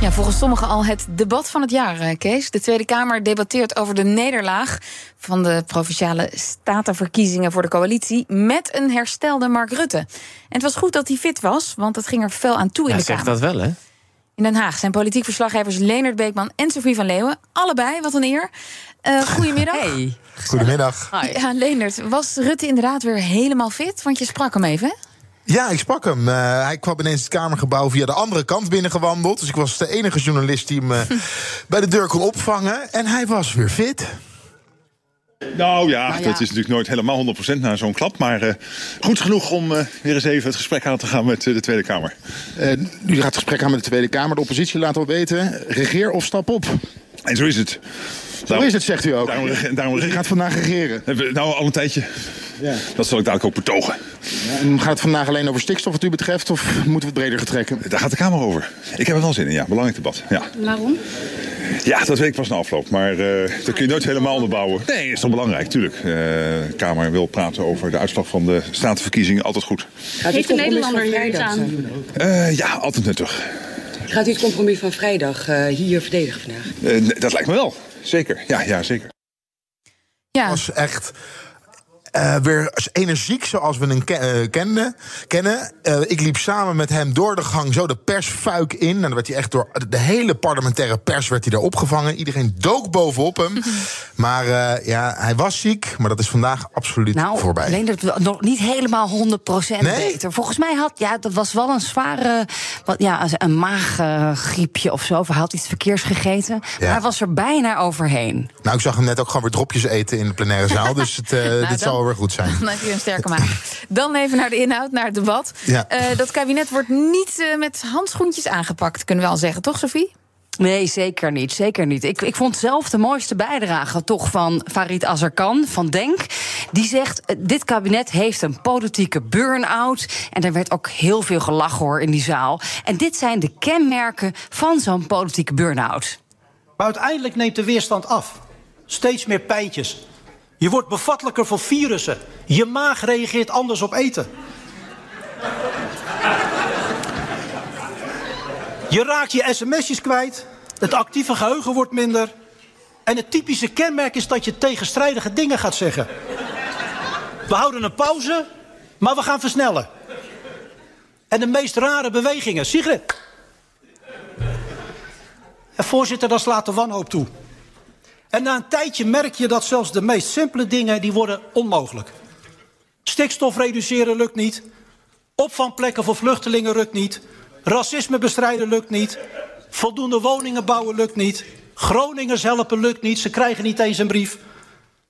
Ja, volgens sommigen al het debat van het jaar, eh, Kees. De Tweede Kamer debatteert over de nederlaag van de provinciale statenverkiezingen voor de coalitie met een herstelde Mark Rutte. En het was goed dat hij fit was, want het ging er fel aan toe in Ja, de zeg Kamer. dat wel, hè? In Den Haag zijn politiek verslaggevers Leonard Beekman en Sofie van Leeuwen. Allebei, wat een eer. Eh goedemiddag. Hey. Goedemiddag. Ja, Leonard, was Rutte inderdaad weer helemaal fit? Want je sprak hem even, hè? Ja, ik sprak hem. Eh, hij kwam ineens het Kamergebouw via de andere kant binnengewandeld. Dus ik was de enige journalist die hem eh, bij de deur kon opvangen. En hij was weer fit. Nou ja, dat is natuurlijk nooit helemaal 100% na zo'n klap. Maar eh, goed genoeg om eh, weer eens even het gesprek aan te gaan met de Tweede Kamer. Uh, u gaat het gesprek aan met de Tweede Kamer. De oppositie laat al weten, regeer of stap op. En zo is het. Zo is het, zegt u ook. Daarom, daarom U rege- gaat vandaag regeren. Nou, al een tijdje. Ja. Dat zal ik dadelijk ook betogen. Ja, en gaat het vandaag alleen over stikstof wat u betreft... of moeten we het breder getrekken? Daar gaat de Kamer over. Ik heb er wel zin in, ja. Belangrijk debat. Ja, Waarom? ja dat weet ik pas na afloop. Maar eh, dat kun je nooit helemaal onderbouwen. Nee, is toch belangrijk, tuurlijk. Eh, de Kamer wil praten over de uitslag van de statenverkiezingen. Altijd goed. Gaat Heeft de Nederlander hier iets aan? Eh, ja, altijd nuttig. Gaat u het compromis van vrijdag eh, hier verdedigen vandaag? Eh, dat lijkt me wel. Zeker. Ja, ja zeker. Ja, was echt eh, weer energiek zoals we hem eh, kenden, kennen. Eh, ik liep samen met hem door de gang zo de persfuik in. En dan werd hij echt door de hele parlementaire pers werd hij daar opgevangen. Iedereen dook bovenop hem. maar ja, hij was ziek, maar dat is vandaag absoluut Nou, voorbij. alleen dat nog niet helemaal 100% Nee? beter. Volgens mij had, ja, dat was wel een zware, wat, ja, een maaggriepje of zo. Of hij had iets verkeers gegeten. Maar Ja. hij was er bijna overheen. Nou, ik zag hem net ook gewoon weer dropjes eten in de plenaire zaal. dus het, eh, dit zal goed zijn. dan heb je een sterke maag. Dan even naar de inhoud, naar het debat. Ja. Eh, dat kabinet wordt niet eh, met handschoentjes aangepakt, kunnen we al zeggen, toch, Sophie? Nee, zeker niet. Zeker niet. Ik, ik vond zelf de mooiste bijdrage toch van Farid Azarkan van Denk. Die zegt: eh, dit kabinet heeft een politieke burn-out. En er werd ook heel veel gelachen hoor in die zaal. En dit zijn de kenmerken van zo'n politieke burn-out. Maar uiteindelijk neemt de weerstand af. Steeds meer pijntjes. Je wordt bevattelijker voor virussen. Je maag reageert anders op eten. Je raakt je sms'jes kwijt. Het actieve geheugen wordt minder. En het typische kenmerk is dat je tegenstrijdige dingen gaat zeggen. We houden een pauze, maar we gaan versnellen. En de meest rare bewegingen. Sigrid. En voorzitter, dat slaat de wanhoop toe. En na een tijdje merk je dat zelfs de meest simpele dingen die worden onmogelijk. Stikstof reduceren lukt niet. Opvangplekken voor vluchtelingen lukt niet. Racisme bestrijden lukt niet. Voldoende woningen bouwen lukt niet. Groningers helpen lukt niet. Ze krijgen niet eens een brief.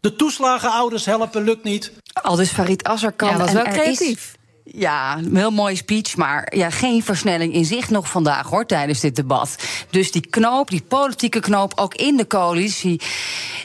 De toeslagenouders helpen lukt niet. Al dus Farid Azarkan. Ja, dat is wel creatief. Ja, een heel mooie speech, maar ja, geen versnelling in zicht nog vandaag hoor tijdens dit debat. Dus die knoop, die politieke knoop, ook in de coalitie,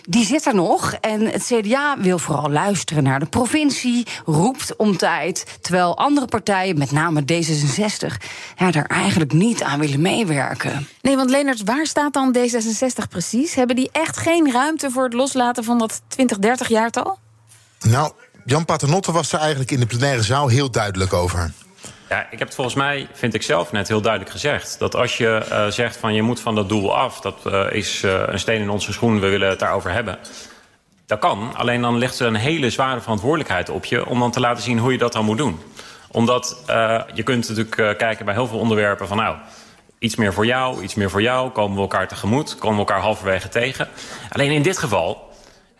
die zit er nog. En het CDA wil vooral luisteren naar de provincie, roept om tijd. Terwijl andere partijen, met name D66, ja, daar eigenlijk niet aan willen meewerken. Nee, want Leonard, waar staat dan D66 precies? Hebben die echt geen ruimte voor het loslaten van dat 20-30-jaartal? Nou, Jan Paternotte was er eigenlijk in de plenaire zaal heel duidelijk over. Ja, ik heb het volgens mij, vind ik zelf net heel duidelijk gezegd. Dat als je eh, zegt van je moet van dat doel af, dat eh, is eh, een steen in onze schoen, we willen het daarover hebben. Dat kan, alleen dan ligt er een hele zware verantwoordelijkheid op je om dan te laten zien hoe je dat dan moet doen. Omdat je kunt natuurlijk kijken bij heel veel onderwerpen van nou, iets meer voor jou, iets meer voor jou, komen we elkaar tegemoet, komen we elkaar halverwege tegen. Alleen in dit geval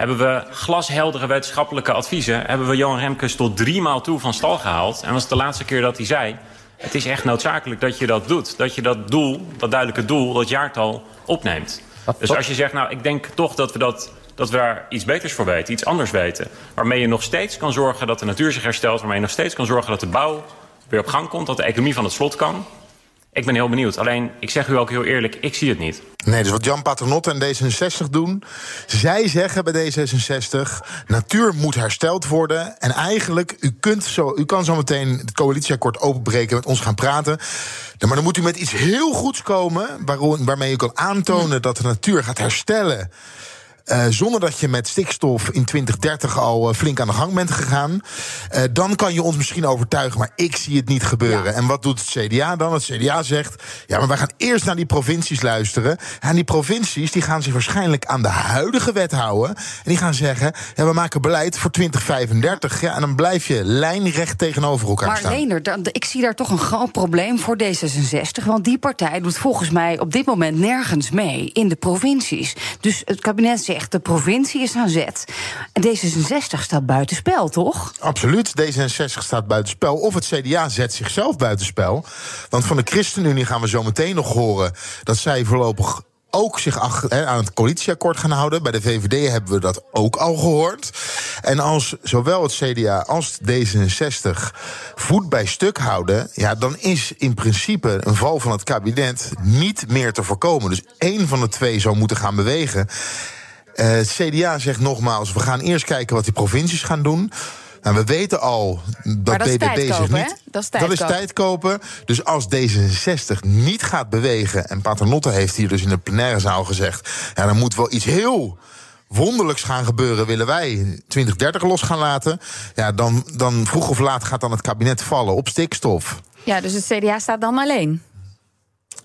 hebben we glasheldere wetenschappelijke adviezen... hebben we Johan Remkes tot drie maal toe van stal gehaald. En dat was de laatste keer dat hij zei... het is echt noodzakelijk dat je dat doet. Dat je dat doel, dat duidelijke doel, dat jaartal opneemt. Dus als je zegt, nou, ik denk toch dat we, dat, dat we daar iets beters voor weten... iets anders weten, waarmee je nog steeds kan zorgen dat de natuur zich herstelt... waarmee je nog steeds kan zorgen dat de bouw weer op gang komt... dat de economie van het slot kan... Ik ben heel benieuwd. Alleen, ik zeg u ook heel eerlijk, ik zie het niet. Nee, dus wat Jan Paternotte en D66 doen. Zij zeggen bij D66: natuur moet hersteld worden. En eigenlijk, u, kunt zo, u kan zo meteen het coalitieakkoord openbreken, met ons gaan praten. Maar dan moet u met iets heel goeds komen. waarmee u kan aantonen dat de natuur gaat herstellen. Uh, zonder dat je met stikstof in 2030 al uh, flink aan de gang bent gegaan. Uh, dan kan je ons misschien overtuigen, maar ik zie het niet gebeuren. Ja. En wat doet het CDA dan? Het CDA zegt: ja, maar wij gaan eerst naar die provincies luisteren. En die provincies die gaan zich waarschijnlijk aan de huidige wet houden. En die gaan zeggen: ja, we maken beleid voor 2035. Ja, en dan blijf je lijnrecht tegenover elkaar maar staan. Maar Leender, ik zie daar toch een groot probleem voor D66. Want die partij doet volgens mij op dit moment nergens mee in de provincies. Dus het kabinet zegt de provincie is aan zet. En D66 staat buitenspel, toch? Absoluut. D66 staat buitenspel. Of het CDA zet zichzelf buitenspel. Want van de ChristenUnie gaan we zo meteen nog horen dat zij voorlopig ook zich aan het coalitieakkoord gaan houden. Bij de VVD hebben we dat ook al gehoord. En als zowel het CDA als D66 voet bij stuk houden, ja, dan is in principe een val van het kabinet niet meer te voorkomen. Dus één van de twee zou moeten gaan bewegen. Uh, het CDA zegt nogmaals, we gaan eerst kijken wat die provincies gaan doen. Nou, we weten al dat, dat BBB zich niet. Dat is, tijd, dat is kopen. tijd kopen. Dus als D66 niet gaat bewegen. En Paternotte heeft hier dus in de plenaire zaal gezegd. Ja, dan moet wel iets heel wonderlijks gaan gebeuren, willen wij 2030 los gaan laten. Ja, dan, dan vroeg of laat gaat dan het kabinet vallen op stikstof. Ja, dus het CDA staat dan alleen.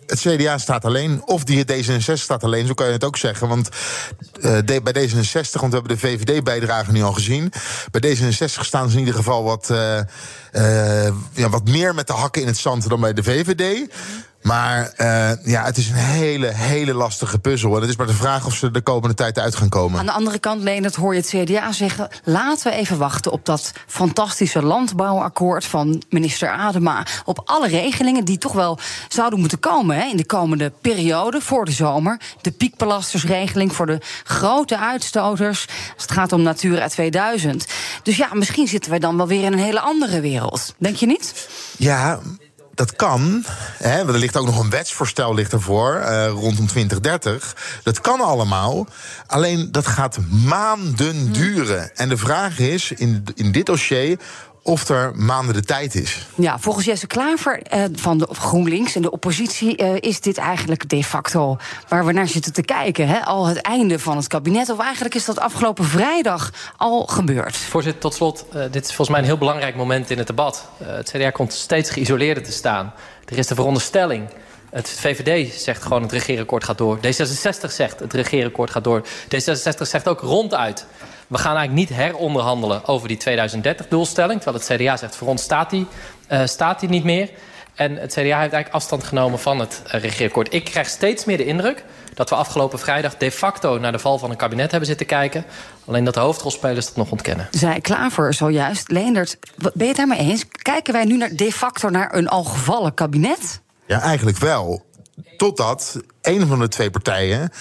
Het CDA staat alleen, of die D66 staat alleen, zo kan je het ook zeggen. Want de, bij D66, want we hebben de VVD-bijdrage nu al gezien. Bij D66 staan ze in ieder geval wat, uh, uh, ja, wat meer met de hakken in het zand dan bij de VVD. Maar uh, ja, het is een hele, hele lastige puzzel. En het is maar de vraag of ze de komende tijd uit gaan komen. Aan de andere kant, Leendert, hoor je het CDA zeggen... laten we even wachten op dat fantastische landbouwakkoord van minister Adema. Op alle regelingen die toch wel zouden moeten komen hè, in de komende periode voor de zomer. De piekbelastersregeling voor de grote uitstoters. Als het gaat om Natura 2000. Dus ja, misschien zitten we dan wel weer in een hele andere wereld. Denk je niet? Ja, dat kan. Hè, want er ligt ook nog een wetsvoorstel ligt ervoor, uh, rondom 2030. Dat kan allemaal. Alleen dat gaat maanden duren. En de vraag is in, in dit dossier of er maanden de tijd is. Ja, volgens Jesse Klaver uh, van de GroenLinks en de oppositie uh, is dit eigenlijk de facto waar we naar zitten te kijken. Hè? Al het einde van het kabinet. Of eigenlijk is dat afgelopen vrijdag al gebeurd. Voorzitter, tot slot. Uh, dit is volgens mij een heel belangrijk moment in het debat. het CDA komt steeds geïsoleerder te staan. Er is de veronderstelling. Het VVD zegt gewoon het regeerakkoord gaat door. D66 zegt het regeerakkoord gaat door. D66 zegt ook ronduit we gaan eigenlijk niet heronderhandelen over die 2030-doelstelling. Terwijl het CDA zegt, voor ons staat die, uh, staat die niet meer. En het CDA heeft eigenlijk afstand genomen van het uh, regeerakkoord. Ik krijg steeds meer de indruk dat we afgelopen vrijdag de facto naar de val van een kabinet hebben zitten kijken. Alleen dat de hoofdrolspelers dat nog ontkennen. Zij Klaver zojuist. Leendert, ben je het daarmee eens? Kijken wij nu naar de facto naar een al gevallen kabinet? Ja, eigenlijk wel. Totdat een van de twee partijen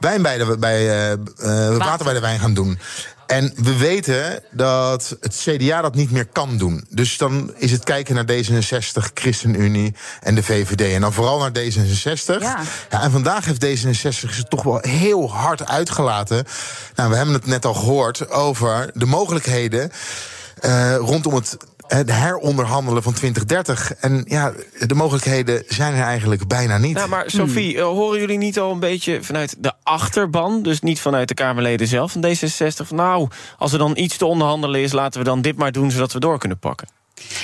wijn bij de, bij, uh, water bij de wijn gaan doen. En we weten dat het CDA dat niet meer kan doen. Dus dan is het kijken naar D66, ChristenUnie en de VVD. En dan vooral naar D66. Ja. ja en vandaag heeft D66 ze toch wel heel hard uitgelaten. Nou, we hebben het net al gehoord over de mogelijkheden. Uh, rondom het het heronderhandelen van 2030. En ja, de mogelijkheden zijn er eigenlijk bijna niet. Nou, maar Sophie, hmm. horen jullie niet al een beetje vanuit de achterban... dus niet vanuit de Kamerleden zelf van D66... Van, nou, als er dan iets te onderhandelen is... laten we dan dit maar doen, zodat we door kunnen pakken?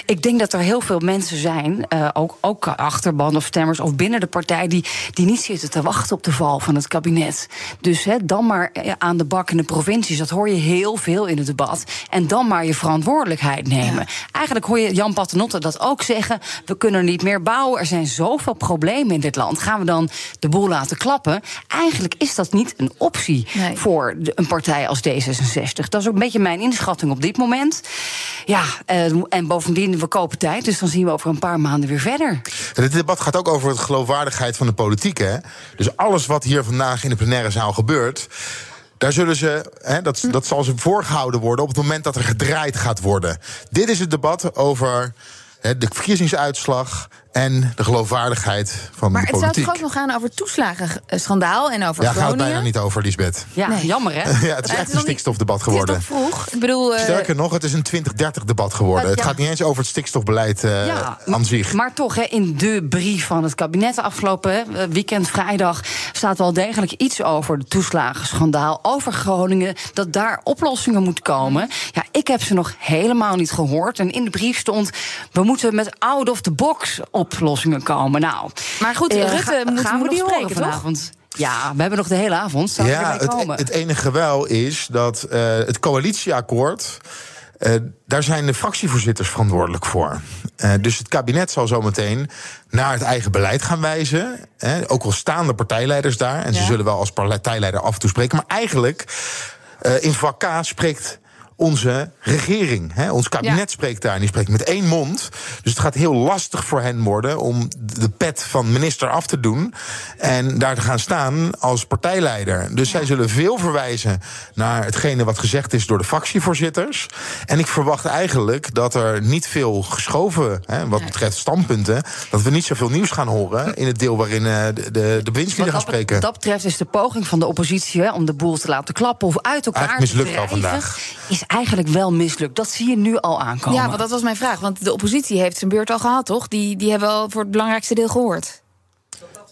Ik denk dat er heel veel mensen zijn, uh, ook, ook achterban of stemmers of binnen de partij, die, die niet zitten te wachten op de val van het kabinet. Dus dan maar aan de bak in de provincies. Dat hoor je heel veel in het debat. En dan maar je verantwoordelijkheid nemen. Ja. Eigenlijk hoor je Jan Paternotte dat ook zeggen. We kunnen niet meer bouwen. Er zijn zoveel problemen in dit land. Gaan we dan de boel laten klappen? Eigenlijk is dat niet een optie nee. voor een partij als D66. Dat is ook een beetje mijn inschatting op dit moment. Ja, uh, en bovendien bovendien, we kopen tijd, dus dan zien we over een paar maanden weer verder. Dit debat gaat ook over de geloofwaardigheid van de politiek. Hè? Dus alles wat hier vandaag in de plenaire zaal gebeurt. Daar zullen ze, hè, dat, dat zal ze voorgehouden worden op het moment dat er gedraaid gaat worden. Dit is het debat over de verkiezingsuitslag en de geloofwaardigheid van Maar de het zou politiek. toch ook nog gaan over toeslagenschandaal en over Ja, gaat het Groningen? bijna niet over, Lisbeth. Ja, jammer hè? Ja, het is Maar echt is een stikstofdebat Het is geworden. toch vroeg? Ik bedoel... eh, Sterker nog, het is een 2030-debat geworden. Het gaat niet eens over het stikstofbeleid eh, Ja, aan zich. Maar toch, hè, in de brief van het kabinet afgelopen hè, weekend vrijdag staat wel degelijk iets over het toeslagenschandaal, over Groningen, dat daar oplossingen moeten komen. Ja, ik heb ze nog helemaal niet gehoord. En in de brief stond: we moeten met out of the box oplossingen komen. Nou, Maar goed, eh, Rutte ga- moet- gaan moet we die horen, spreken toch? vanavond. Ja, we hebben nog de hele avond. Ja, het, het enige wel is dat eh, het coalitieakkoord. Eh, daar zijn de fractievoorzitters verantwoordelijk voor. Eh, dus het kabinet zal zometeen naar het eigen beleid gaan wijzen. Hè, ook al staan de partijleiders daar. En ze zullen wel als partijleider af en toe spreken. Maar eigenlijk, eh, in vak K spreekt onze regering. Hè, ons kabinet Ja. spreekt daar. En die spreekt met één mond. Dus het gaat heel lastig voor hen worden om de pet van minister af te doen. En daar te gaan staan als partijleider. Dus zij zullen veel verwijzen naar hetgene wat gezegd is door de fractievoorzitters. En ik verwacht eigenlijk dat er niet veel geschoven, hè, wat betreft standpunten. dat we niet zoveel nieuws gaan horen in het deel waarin eh, de, de, de bewindslieden gaan spreken. wat dat betreft is de poging van de oppositie hè, om de boel te laten klappen of uit elkaar Eigenlijk te mislukt al vandaag. is eigenlijk wel mislukt. Dat zie je nu al aankomen. Ja, want dat was mijn vraag. Want de oppositie heeft zijn beurt al gehad, toch? Die, die hebben al voor het belangrijkste deel gehoord.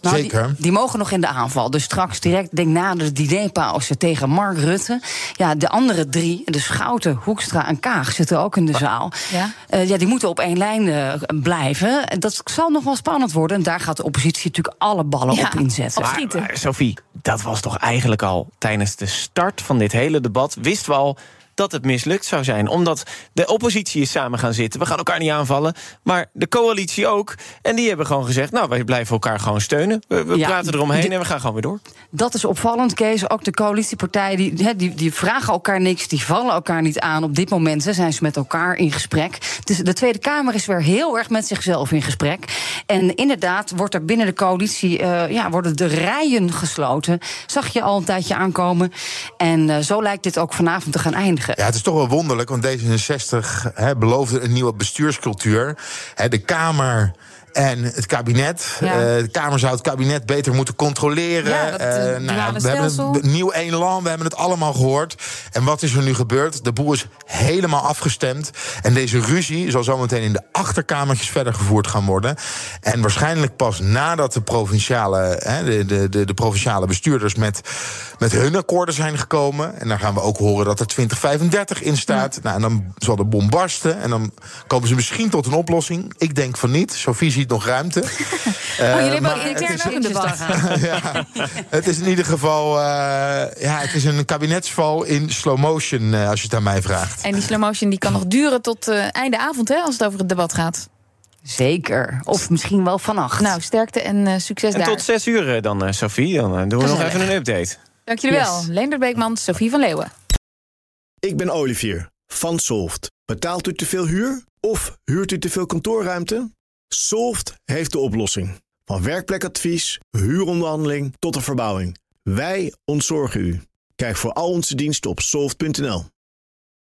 Nou, Die, die mogen nog in de aanval. Dus straks direct, denk na de dinerpauze tegen Mark Rutte. Ja, de andere drie, de Schouten, Hoekstra en Kaag, zitten ook in de zaal. Ja. Eh, ja, die moeten op één lijn eh, blijven. En dat zal nog wel spannend worden. En daar gaat de oppositie natuurlijk alle ballen op inzetten. Maar, maar, Sophie, dat was toch eigenlijk al tijdens de start van dit hele debat... wisten we al dat het mislukt zou zijn. Omdat de oppositie is samen gaan zitten. We gaan elkaar niet aanvallen. Maar de coalitie ook. En die hebben gewoon gezegd... nou, wij blijven elkaar gewoon steunen. We, we Ja, praten eromheen en we gaan gewoon weer door. Dat is opvallend, Kees. Ook de coalitiepartijen die, die, die vragen elkaar niks, die vallen elkaar niet aan. Op dit moment zijn ze met elkaar in gesprek. Dus de Tweede Kamer is weer heel erg met zichzelf in gesprek. En inderdaad wordt er binnen de coalitie eh, ja, worden de rijen gesloten. Zag je al een tijdje aankomen. En eh, zo lijkt dit ook vanavond te gaan eindigen. Ja, het is toch wel wonderlijk, want D66 hè, beloofde een nieuwe bestuurscultuur. De Kamer. En het kabinet. Ja. Eh, de Kamer zou het kabinet beter moeten controleren. Ja, dat, eh, Eh, duale we hebben een nieuw elan, we hebben het allemaal gehoord. En wat is er nu gebeurd? De boel is helemaal afgestemd. En deze ruzie zal zometeen in de achterkamertjes verder gevoerd gaan worden. En waarschijnlijk pas nadat de provinciale, hè, de, de, de, de provinciale bestuurders met, met hun akkoorden zijn gekomen. En dan gaan we ook horen dat er 2035 in staat. Nou, en dan zal de bom barsten. En dan komen ze misschien tot een oplossing. Ik denk van niet. Sophie ziet nog ruimte. Oh, jullie hebben maar het intern is- ook een debat. ja, het is in ieder geval eh, ja, het is een kabinetsval in slow motion, eh, als je het aan mij vraagt. En die slow motion die kan nog duren tot eh, einde avond, hè, als het over het debat gaat. Zeker. Of misschien wel vannacht. Nou, sterkte en eh, succes En daar. tot zes uur dan, eh, Sophie. Dan doen we nog even een update. Dank jullie wel. Yes. Leendert Beekman, Sophie van Leeuwen. Ik ben Olivier van Solft. Betaalt u te veel huur of huurt u te veel kantoorruimte? Solft heeft de oplossing. Van werkplekadvies, huuronderhandeling tot de verbouwing. Wij ontzorgen u. Kijk voor al onze diensten op soft.nl.